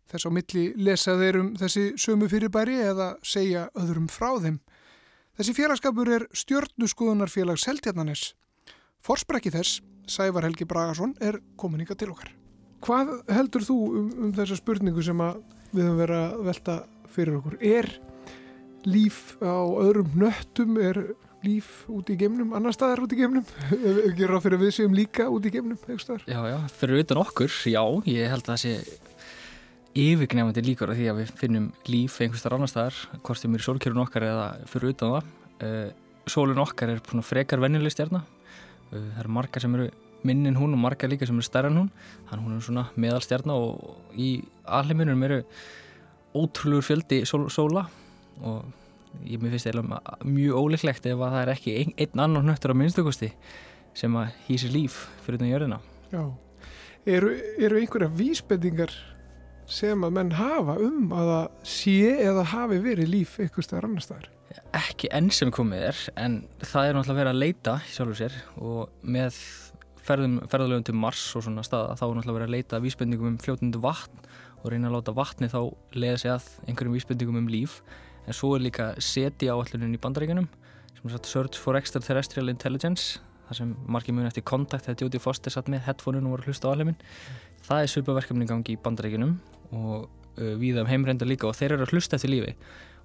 Þess á milli lesa þeir um þessi sömu fyrirbæri eða segja öðrum frá þeim. Þessi félagskapur er stjörnuskuðunarfélag Seltjarnanes. Forsprekki þess, Sævar Helgi Bragason, er kominíka til okkar. Hvað heldur þú um, um þessa spurningu sem við höfum verið að velta fyrir okkur? Er líf á öðrum nöttum, er líf út í geimnum, annar staðar út í geimnum? Gerur það fyrir að við séum líka út í geimnum? Já, já, fyrir utan okkur, já, ég held að það sé yfirgnefandi líkur af því að við finnum líf einhverstar annar staðar, hvort sem er í sólkjörun okkar eða fyrir utan það. Uh, sólun okkar er frekar vennileg stjarnar, uh, það eru margar sem eru minn en hún og margar líka sem eru stærra en hún. Þannig hún er svona meðalstjarnar og í alheiminum eru ótrúlegur fjöldi sól, sóla. Og ég finnst það mjög óleiklegt ef að það er ekki ein, einn annan nöttur á minnstakosti sem að hýsir líf fyrir því jörðina. Já, eru, eru einhverja vísbendingar sem að menn hafa um að það sé eða hafi verið líf eitthvað staðar annar staðar? Ekki enn sem komið er en það er náttúrulega verið að leita sjálfur sér og með ferðum, ferðalögum til Mars og svona staða þá er náttúrulega verið að leita vísbendingum um fljótundu vatn og reyna að láta vatni þá leiða sig að einhverjum vísbendingum um líf. En svo er líka SETI áallunin í bandaríkunum sem er satt Search for Extraterrestrial Intelligence þar sem margir muni eftir kontakt þegar Jóti Foster satt með headphone-un og voru hlusta á alheimin það er svipaverkefni gangi í bandaríkunum og uh, við um heimreindar líka og þeir eru að hlusta eftir lífi.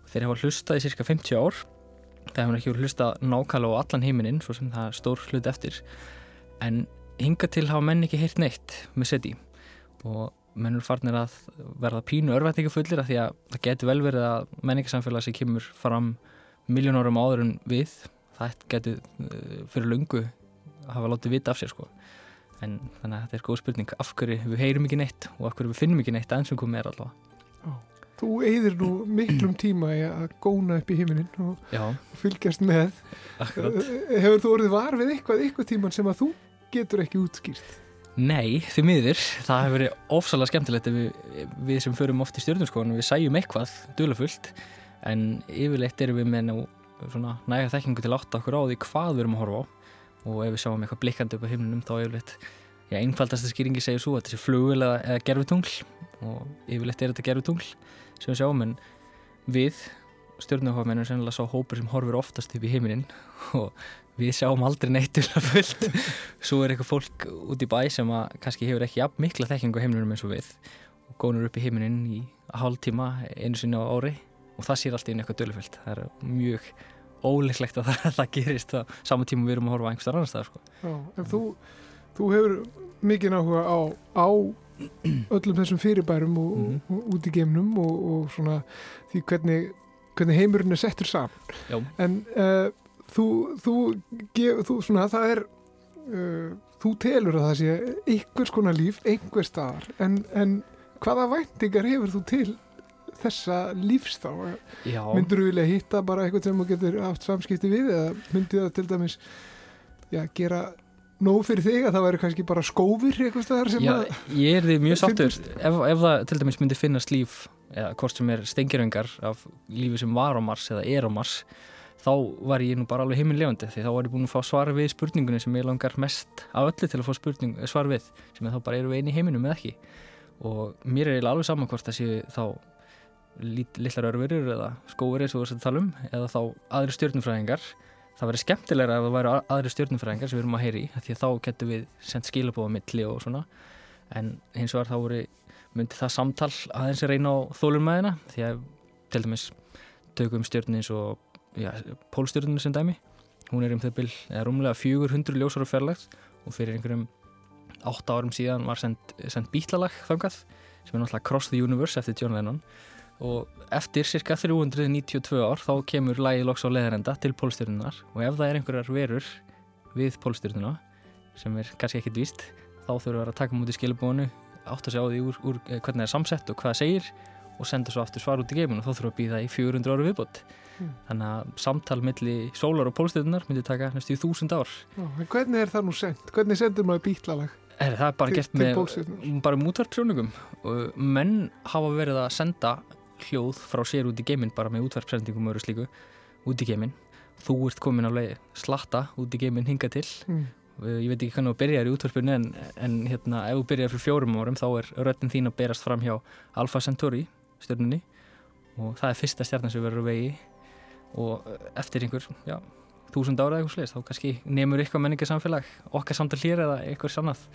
Og þeir hafa hlustað í cirka 50 ár það hefur ekki verið hlusta nákvæmlega á allan heiminin svo sem það er stór hlut eftir. En hinga til hafa menn ekki heyrt neitt með SETI. Og mennur farnir að verða pínu örvætningafullir af því að það getur vel verið að menningarsamfélag sem kemur fram miljón árum áður en við það getur uh, fyrir lungu að hafa látið vita af sér sko en þannig að þetta er góð spurning af hverju við heyrum ekki neitt og af hverju við finnum ekki neitt aðeins sem komið er allavega Þú eigðir nú miklum tíma í að góna upp í heiminin og Já. fylgjast með Akkurat. Hefur þú orðið var við eitthvað, eitthvað tíman sem að þú getur ekki útskýrt? Nei, því miður. Það hefur verið ofsalega skemmtilegt við, við sem förum oft í stjórnumskóðan við sæjum eitthvað dölufullt en yfirleitt erum við með næga þekkingu til átt okkur á því hvað við erum að horfa á og ef við sjáum eitthvað blikkandi upp á himnunum þá yfirleitt já, einfaldasta skýringi segir svo að þetta sé flugul eða, gerfutungl og yfirleitt er þetta gerfutungl sem við sjáum en við stjórnumkóðamennum sennilega sá hópur sem horfir oftast upp í heiminin og við sjáum aldrei neittulega fullt. Svo er eitthvað fólk út í bæ sem að kannski hefur ekki jafn mikla þekkingu heiminum eins og við. Og gónur upp í heiminin í hálf tíma einu sinni á ári. Og það sér alltaf inn eitthvað dölufullt það er mjög óleiklegt að það, það gerist á saman tíma við erum að horfa á einhverstað annar stað sko. Já, en þú, þú hefur mikið náhuga á, á öllum þessum fyrirbærum og, mm -hmm. og, og út í geimnum og, og svona því hvernig, hvernig heimurinn er settur saman en uh, þú, þú, gef, þú svona, það er uh, þú telur að það sé einhvers konar líf, einhver staðar en, en hvaða væntingar hefur þú til þessa lífs þá? Já. myndur þú vilja hitta bara eitthvað sem þú getur haft samskipti við eða myndir það til dæmis já, gera nóg fyrir þig að það væri kannski bara skófir eitthvað staðar sem Já, ég er því mjög sáttur. ef, ef það til dæmis myndir finnast líf eða hvort sem er stengiröngar af lífi sem var á Mars eða er á Mars þá var ég nú bara alveg heimillegandi því þá var ég búin að fá svar við spurningunni sem ég langar mest af öllu til að fá spurning, svar við sem þá bara eru við eini heiminum eða ekki? Og mér er alveg saman hvort það séu þá lit, litlar örfurur eða skóður eins og þess að tala um eða þá aðri stjórnumfræðingar það væri skemmtilegra að það væri aðri stjórnumfræðingar sem við erum að heyri því að þá getur við sendt skilabóða milli og svona. En hins vegar þá voru myndi það samtal aðeins að reyna á þólumæðina því að til dæmis tökum stjórnins og pólstjórnum sem dæmi. Hún er um þau byrj, eða rúmlega 400 ljósar og fjarlægt og fyrir einhverjum 8 árum síðan var sendt, sendt bítlalag þangað sem er náttúrulega Cross the Universe eftir John Lennon og eftir cirka 392 ár þá kemur lagi loks á leðarenda til pólstjórnunar og ef það er einhverjar verur við pólstjórnuna sem er kannski ekkit víst þá þurfum við að taka mútið skilabónu átt að sjá því úr, úr hvernig það er samsett og hvað það segir og senda svo aftur svar út í geiminu og þá þurfum við að býða í 400 áru viðbót mm. þannig að samtal millir sólar og pólstöðunar myndi taka næstu í þúsund ár Já, Hvernig er það nú sendt? Hvernig sendur maður bítlalag? Er, það er bara til, gert með bara mútvarpsjónungum og menn hafa verið að senda hljóð frá sér út í geiminn bara með útvarpsendingum og slíku út í geiminn. Þú ert komin á leið slatta út í geiminn hinga til. Mm. ég veit ekki hvernig þú byrjar í útvarpinu en, en hérna, ef þú byrjar fyrir fjórum árum þá er röttin þín að berast fram hjá Alfa Centauri stjórnunni og það er fyrsta stjarnan sem verður vegi. Og eftir einhver, já, þúsund ára eða eitthvað sliðist, þá kannski nefnur eitthvað menningarsamfélag okkar samtal hér eða eitthvað sannað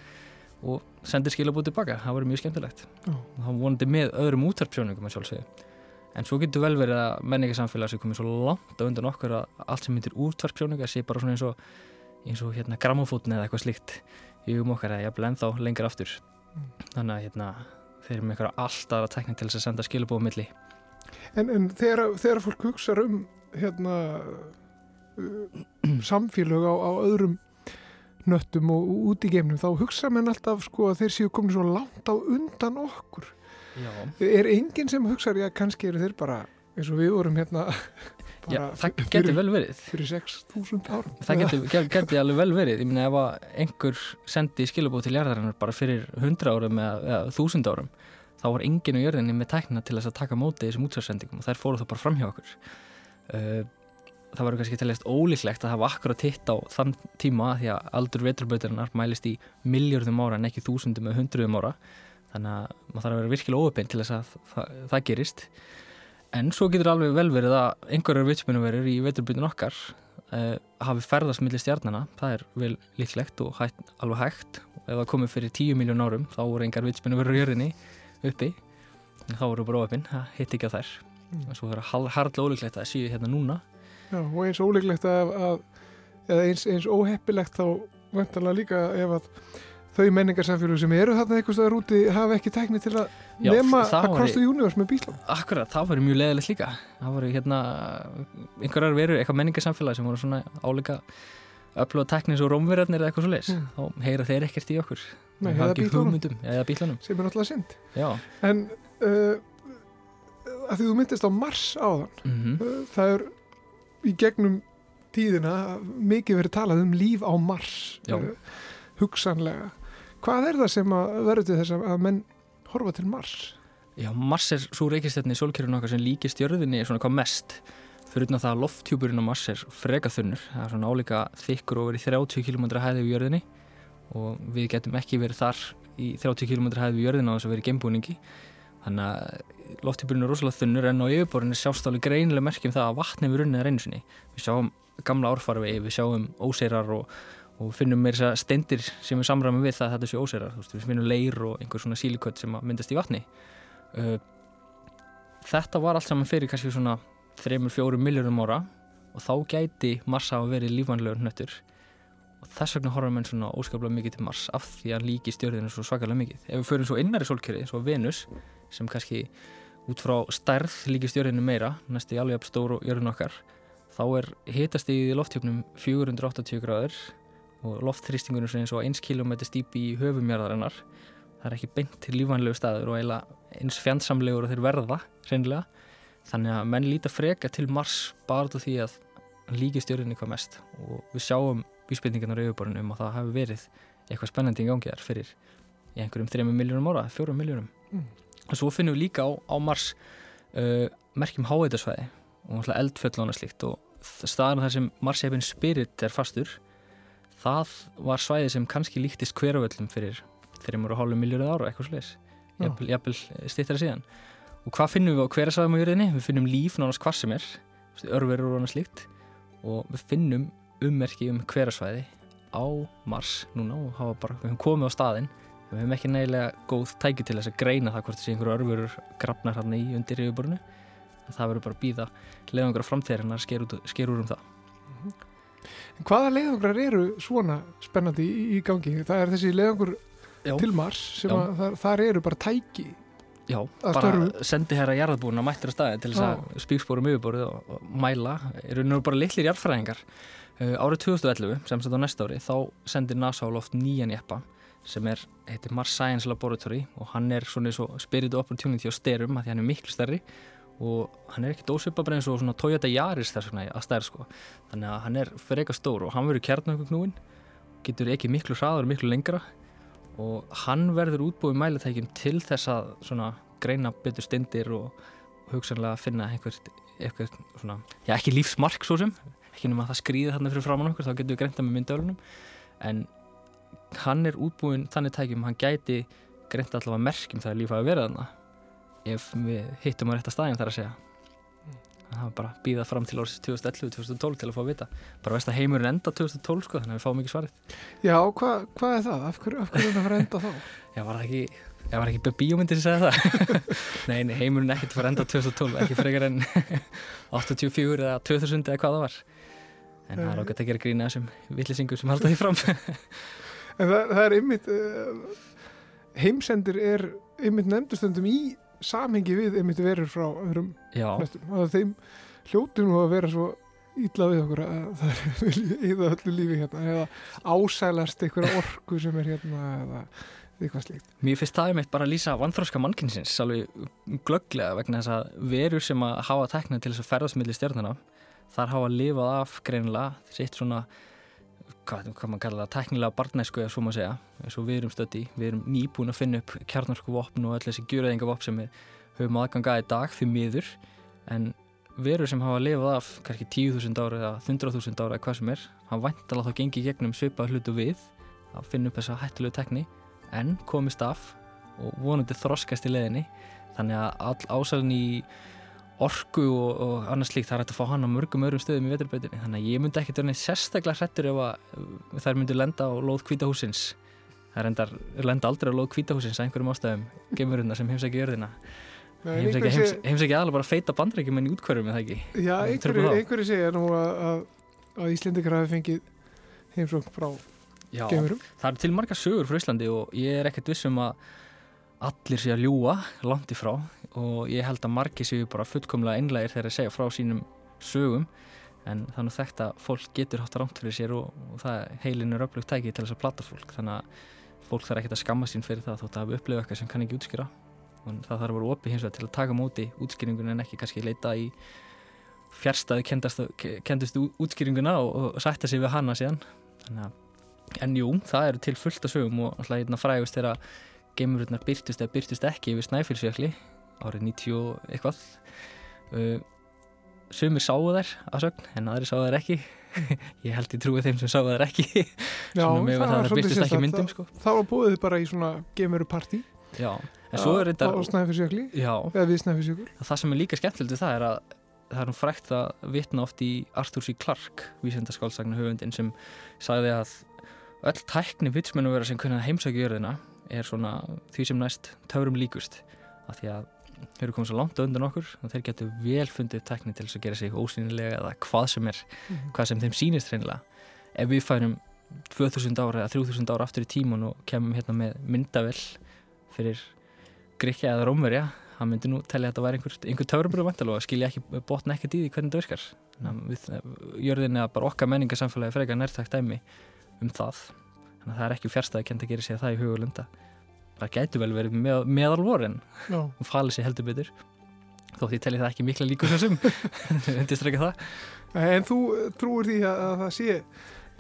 og sendir skilabúið tilbaka, það voru mjög skemmtilegt. Og þá vonandi með öðrum útvarpsjóningum en svo getur vel verið að menningarsamfélag sem komið svo langt á undan okkur að allt sem myndir útvarpsjóninga sé bara svona eins og eins og hérna grammofótni eða eitthvað slíkt í um okkar að ég er ennþá lengur aftur. Mm. þannig að hérna þeir eru með eitthvað alltaf að tekna til þess að senda skilabóðum milli. En, en þegar, þegar fólk hugsa um hérna uh, samfélag á, á öðrum nöttum og út í geimnum þá hugsa menn alltaf sko að þeir séu komin svo langt á undan okkur. Já. er enginn sem hugsa já kannski eru þeir bara eins og við vorum hérna Já, það getur vel verið. fyrir 6.000 árum. Það getur, getur alveg vel verið. Ég minna ef að einhver sendi skilabóð til jærðarinnar bara fyrir 100 árum eða, eða 1000 árum þá var enginn á jörðinni með tækna til þess að taka móti þessum útsvarsendingum og þær fóru þá bara fram hjá okkur. Uh, það var kannski talist ólíklegt að hafa akkurat hitt á þann tíma því að aldur veturböturinnar mælist í miljörðum ára en ekki þúsundum eða hundruðum ára. Þannig að maður þarf að vera virkilega óöpinn til þess að það, það gerist. En svo getur alveg vel verið að einhverjar vitsmunverður í veturbyrjun okkar uh, hafi ferðast millir stjarnana það er vel líklegt og hægt, alveg hægt. Og ef það komið fyrir 10 miljón árum þá voru engar vitsmunverður í jörðinni uppi. Þá voru bara ofinn, það hitt ekki á þær. Mm. og svo er það hardlega ólíklegt að það séu hérna núna Já, og eins ólíklegt að, að eða eins, eins óheppilegt þá vantarlega líka ef að þau menningarsamfélag sem eru þarna eitthvað staðar úti hafa ekki tekni til að Já, nema across the universe með bíslum Akkurat, það var mjög leðilegt líka. Það voru hérna einhverjar veru, eitthvað menningarsamfélag sem voru svona áleika upplöða teknis og rómverðarnir eða eitthvað svo leiðis mm. þá heyra þeir ekkert í okkur. Nei, eða bílunum sem er náttúrulega synd. Já. en uh, að því þú myndist á Mars áðan mm -hmm. það er í gegnum tíðina mikið verið talað um líf á Mars uh, hugsanlega. Hvað er það sem verður til þess að menn horfa til Mars? Já, Mars er svo reykistefni í solkerfinu okkar sem líkist jörðinni svona hvað mest. Fyrir utan það að lofttjúburinn á Mars er freka þunnur. Það er svona álíka þykkur og verið 30 km hæði við jörðinni. Og við getum ekki verið þar í 30 km hæði við jörðinna á þess að verið geimbúningi. Þannig að lofttjúburinn er rosalega þunnur en á yfirborðinni sjást alveg greinilega merkjum það að vatni við runnið er einu sinni. Við sjáum gamla árfarvegi, við sjáum óseirar og og finnum meira að stendir sem er samræmi við það að þetta sé óserar veist, við finnum leir og einhver svona sílikött sem myndast í vatni. Uh, þetta var allt saman fyrir kannski svona 3-4 miljónum ára og þá gæti Mars hafa verið lífanlegur nöttur og þess vegna horfum við svona óskaplega mikið til Mars af því að líki stjórninu svo svakalega mikið. Ef við förum svo innar í solkjöri, svo Venus sem kannski út frá stærð líki stjórninu meira, næstu í alveg stóru jörðin okkar þá er hitast í lofthjöfnum 480 gráður og loftþrýstingunum sem er eins og 1 km stýpi í höfumjörðarinnar það er ekki beint til lífanlegu staður og eins fjandsamlegur og þeir verða reynilega þannig að menn líta freka til Mars bara af því að líki stjórnirni hvað mest. Og við sjáum vísbendingarnar á yfirborðinu um að það hefur verið eitthvað spennandi í gangi þar fyrir í einhverjum 3 miljónum ára, 4 miljónum mm. Og svo finnum við líka á, á Mars uh, merkjum háeitasvæði og eldfjöll ána slíkt og staðan þar sem Mars-hefinn Spirit er fastur það var svæði sem kannski líktist hverjavöllum fyrir þeirri mjög hálfu miljórið ára eitthvað sliðis, jafnvel stýttara síðan. Og hvað finnum við á hverjasvæðum á jörðinni? Við finnum líf nánast hvað sem er örverur og annað slíkt. Og við finnum ummerki um hverjasvæði á Mars núna og bara, við hefum komið á staðinn við hefum ekki nægilega góð tæki til þess að greina það hvort þessi einhverju örverur grafnar hann í undir yfirborinu en það verður bara að býða leðangra framtíðarinnar sker, sker úr um það. Mm -hmm. Hvaða leiðangrar eru svona spennandi í, í gangi? Það er þessi leiðangur til Mars sem að þar, þar eru bara tæki Já, bara sendi hér að jarðbúna mættir að staði til þess að spíksporum yfirborðu og, og mæla, eru nú bara litlir jarðfræðingar. Uh, árið 2011, sem sett á næsta ári, þá sendir NASA á loft nýjan jeppa sem er, heitir Mars Science Laboratory og hann er svona og Spirit Opportunity á styrum að því hann er miklu stærri og hann er ekkert ósvipabræð eins og svona Toyota Yaris þess vegna að stærð sko. Þannig að hann er fyrir eitthvað stór og hann verður kjarnöngugn getur ekki miklu hraður miklu lengra og hann verður útbúið mæletækjum til þess að svona greina betur stindir og hugsanlega finna einhvert, einhvert svona, já ekki lífsmark svo sem ekki nema að það skrýði þarna fyrir framann okkur þá getur við greinta með myndöðlunum en hann er útbúin þannig tækjum hann gæti greint allavega merkjum það að lífa að vera þarna. Ef við hittum á rétta staðin þar að segja. Það var bara að býða fram til árs 2011-2012 til að fá að vita. Bara veist að heimurinn enda 2012 sko þannig að við fáum ekki svarið. Já, hvað hva er það? Af hverju er það að fara enda þá? Já, var það ekki, ekki bíómyndið sem segja það? Nei, nei, heimurinn ekkert fara enda 2012 ekki frekar en 84 eða 2000 eða hvað það var. En það er okkar að gera grína þessum villisingur sem halda því fram En það, það er ymmit uh, eh, heimsendir er ymmit nefndustundum í samhengi við ymmit verur frá öðrum og þeim hljótu nú að vera svo ídla við okkur að það er eða öllu lífi hérna eða ásælast einhverja orku sem er hérna eða eitthvað slíkt. Mér finnst það einmitt bara að lýsa vanþróska mannkynsins alveg glögglega vegna þess að verur sem að hafa tekna til þess að ferðast millir stjórnuna þar hafa lifað af greinilega sitt svona hvað, hvað maður kalla það, teknilega barnæsku eða svo maður segja, eins og við erum stötti við erum nýbúin að finna upp kjarnarsku vopn og öll þessi gjurðingavopn sem við höfum aðganga í dag því miður. En verur sem hafa lifað af kannski 10.000 ára eða 100.000 ára eða hvað sem er, hann væntalega þá gengi gegnum svipað hlutu við að finna upp þessa hættilegu tekni en komist af og vonandi þroskast í leðinni þannig að all ásælun í orku og, og annars líkt það er hægt að fá hann á mörgum öðrum stöðum í veturbreytinni þannig að ég myndi ekkert verið sérstaklega hrettur ef að þær myndi lenda á lóð kvítahúsins það reyndar, lenda aldrei á lóð kvítahúsins að einhverjum ástæðum gemuruna sem heimsækja jörðina. Heimsækja heims, heims ekki bara feita bandrækjum en í útkverjum eða ekki? Já, einhverju, einhverju segja nú að, að, að Íslendikar hafi fengið heimsókn frá Já, gemurum Það eru til marga sögur frá Íslandi og ég er ekkert vissum að allir sé að ljúa langt ifrá og ég held að margi séu bara fullkomlega einlægir þegar að segja frá sínum sögum en þannig að þetta fólk getur hátt rámt fyrir sér og, og það heilin er öflugt tæki til þess að platta fólk þannig að fólk þarf ekki að skamma sín fyrir það þótt að hafa upplifað eitthvað sem kann ekki útskýra. Og það þarf að vera opið hins vegar til að taka móti útskýringun en ekki kannski leita í fjärstaði kendustu útskýringuna og, og sætta sig við hana síðan. En jú, það eru til fullt af sögum og alltaf frægust er að geimururnar byrtust eða byrtust ekki yfir Snæfellsjökli árið 90 eitthvað. Uh, sumir sáu þær að sögn en aðri sáu þær ekki. Ég held ég trúið þeim sem sáu þær ekki. Já, það var svolítið sérstaklega sko. það var búið bara í svona geimururparti Já, en svo er þetta á Snæfellsjökli. Eða við Snæfellsjökul. Það sem er líka skemmtilegt það er að það er nú frækt að vitna oft í Arthur C. Clarke vísendaskálsagnar höfundin sem sagði að öll tækni vitsmennu vera sem kunna heimsækja jörðina er svona því sem næst törum líkust. Af því að þeir eru komið svo langt undan okkur og þeir getur vel fundið tekni til þess að gera sig ósýnilega eða hvað sem er mm -hmm. hvað sem þeim sýnist reynilega ef við færum 2000 ára eða 3000 ára aftur í tímun og kemum hérna með myndavel fyrir Gríkja eða Rómverja það myndi nú tellja að þetta væri einhver, einhver töfrabröðu vantalóð að skilja ekki botna ekkert í því hvernig þetta virkar. Við jörðinni að bara okkar menningarsamfélagi frekar nærtækt dæmi um það þannig að það er ekki fjärstaði kent að gera sig að það í hugulunda það gætu vel verið með, meðalvorin. Og falið sér heldur betur. Þótt ég telli það ekki mikla líka þessum. En þú trúur því að, að það sé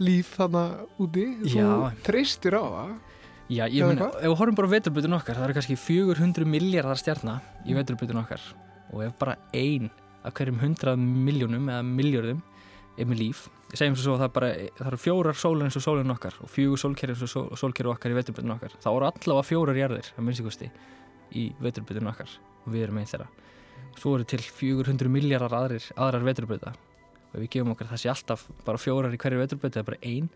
líf þannig úti? Þú treystir á það? Já, ég menn, ef við horfum bara á veturbutun okkar það eru kannski 400 miljardar stjarnar í mm. veturbutun okkar. Og ef bara ein af hverjum 100 miljónum eða miljardum er með líf segjum svo að það, bara, það eru fjórar sólur eins og sólun okkar og fjögur sólkerri eins og sólkerri okkar í veturbyrjun okkar. Þá eru allavega fjórar jarðir að minnstikosti í veturbyrjun okkar og við erum einn þeirra. Svo eru til 400 miljardar aðrir, aðrar veturbyrja og ef við gefum okkar það sé alltaf bara fjórar í hverju veturbyrja eða bara einn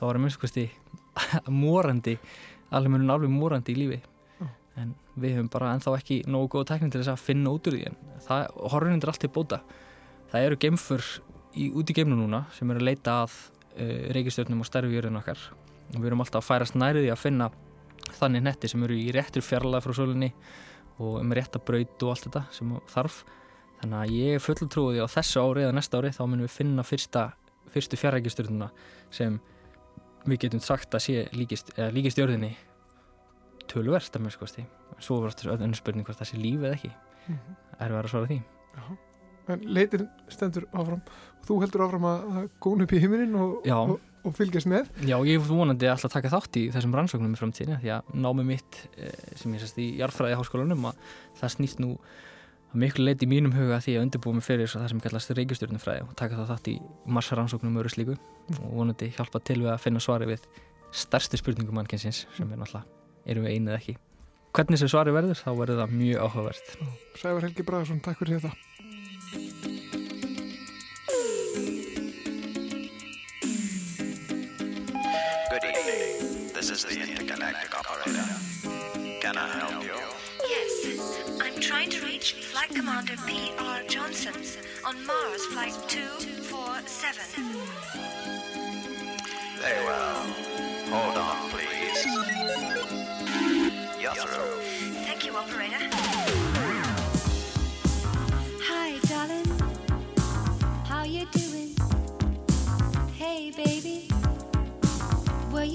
þá að minnstikosti morandi alveg munum alveg morandi í lífi. En við höfum bara ennþá ekki nógu góð tekning til þess að finna út úr því en það horfinn er allt til bóta. Það eru gemfur í, út í geimnu núna sem er að leita að uh, reykistjórnum og stærfjörðun okkar. Og við erum alltaf að færast næriði að finna þannig netti sem eru í réttur fjarlag frá sólinni og með rétta braut og allt þetta sem þarf. Þannig að ég er full trúið á þessu ári eða næsta ári þá munum við finna fyrsta, fyrstu fjarlækistjórnuna sem við getum sagt að sé líkist, líkist jörðinni tölverst að mjög skoðast því svo þetta önnur spurning hvort það sé líf eða ekki. Mm -hmm. er við að svara því. Jaha en leitin stendur áfram. Og þú heldur áfram að góna upp í heiminin og, og, og fylgjast með. Já, ég vonandi alltaf að taka þátt í þessum rannsóknum í framtíðinu því að námi mitt eh, sem ég sérst í jarfræði háskólanum að það snýst nú miklu leiti í mínum huga því að undirbúa mig fyrir það sem kallast reykjastjórnufræði og taka það þátt í massaransóknum og öru slíku. Og vonandi hjálpa til við að finna svari við stærstu spurningum mannkynsins sem er náttúrulega, erum við einið ekki? Hvernig sem svari verður, þá verður það mjög áhugavert. Sævar Helgi Bræðarsson, takk fyrir þetta Good evening. This is the intergalactic operator. Can I help you? Yes, I'm trying to reach Flight Commander P.R. Johnson on Mars Flight 247. Very well. Hold on, please. You're through. Thank you, operator. Were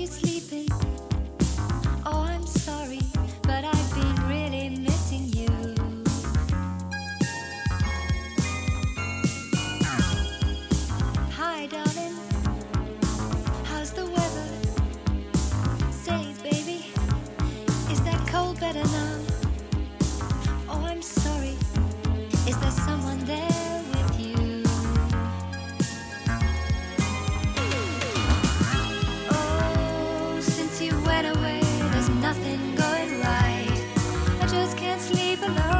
leave alone.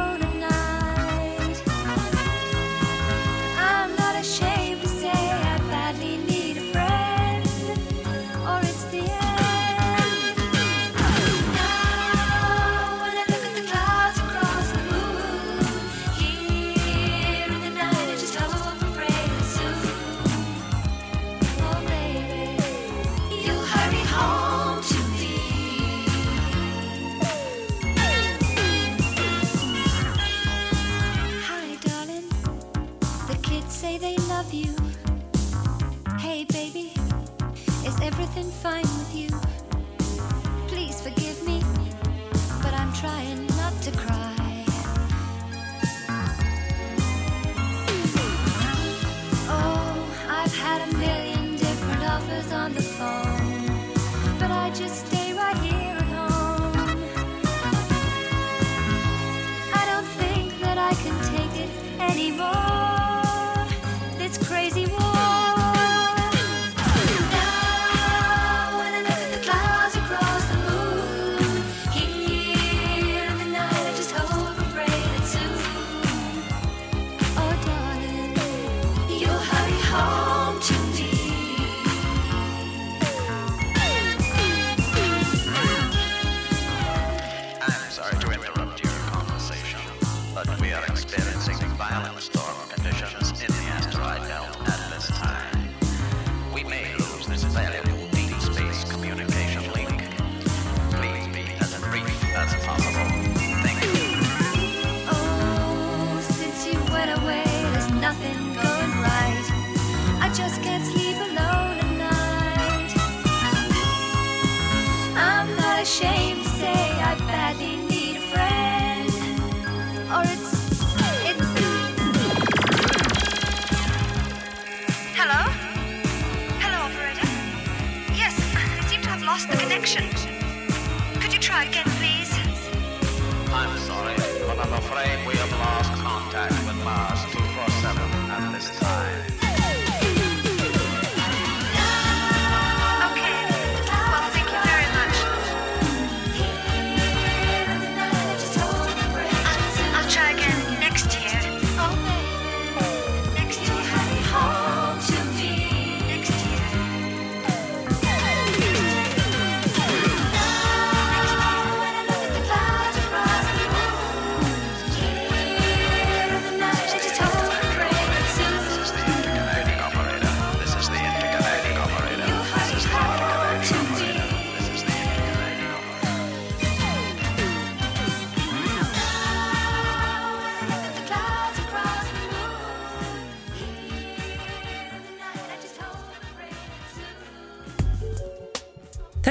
Fine with you?